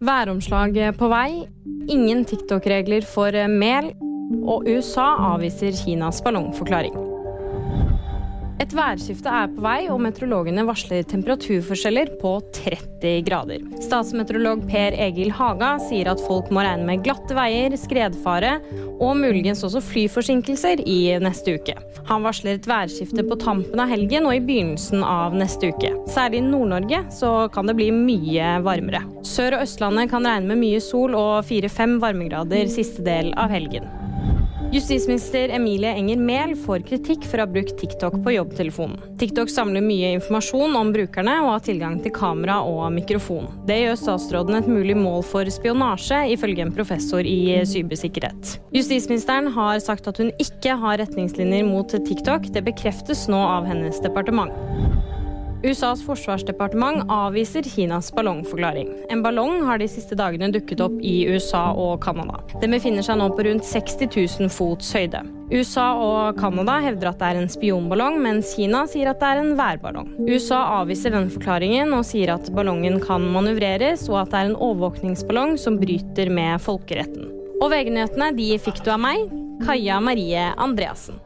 Væromslag på vei, ingen TikTok-regler for mel, og USA avviser Kinas ballongforklaring. Et værskifte er på vei, og meteorologene varsler temperaturforskjeller på 30 grader. Statsmeteorolog Per Egil Haga sier at folk må regne med glatte veier, skredfare og muligens også flyforsinkelser i neste uke. Han varsler et værskifte på tampen av helgen og i begynnelsen av neste uke. Særlig i Nord-Norge så kan det bli mye varmere. Sør- og Østlandet kan regne med mye sol og 4-5 varmegrader siste del av helgen. Justisminister Emilie Enger Mehl får kritikk for å ha brukt TikTok på jobbtelefonen. TikTok samler mye informasjon om brukerne og har tilgang til kamera og mikrofon. Det gjør statsråden et mulig mål for spionasje, ifølge en professor i cybersikkerhet. Justisministeren har sagt at hun ikke har retningslinjer mot TikTok. Det bekreftes nå av hennes departement. USAs forsvarsdepartement avviser Kinas ballongforklaring. En ballong har de siste dagene dukket opp i USA og Canada. Den befinner seg nå på rundt 60 000 fots høyde. USA og Canada hevder at det er en spionballong, mens Kina sier at det er en værballong. USA avviser den forklaringen og sier at ballongen kan manøvreres, og at det er en overvåkningsballong som bryter med folkeretten. Og VG-nyhetene de fikk du av meg, Kaja Marie Andreassen.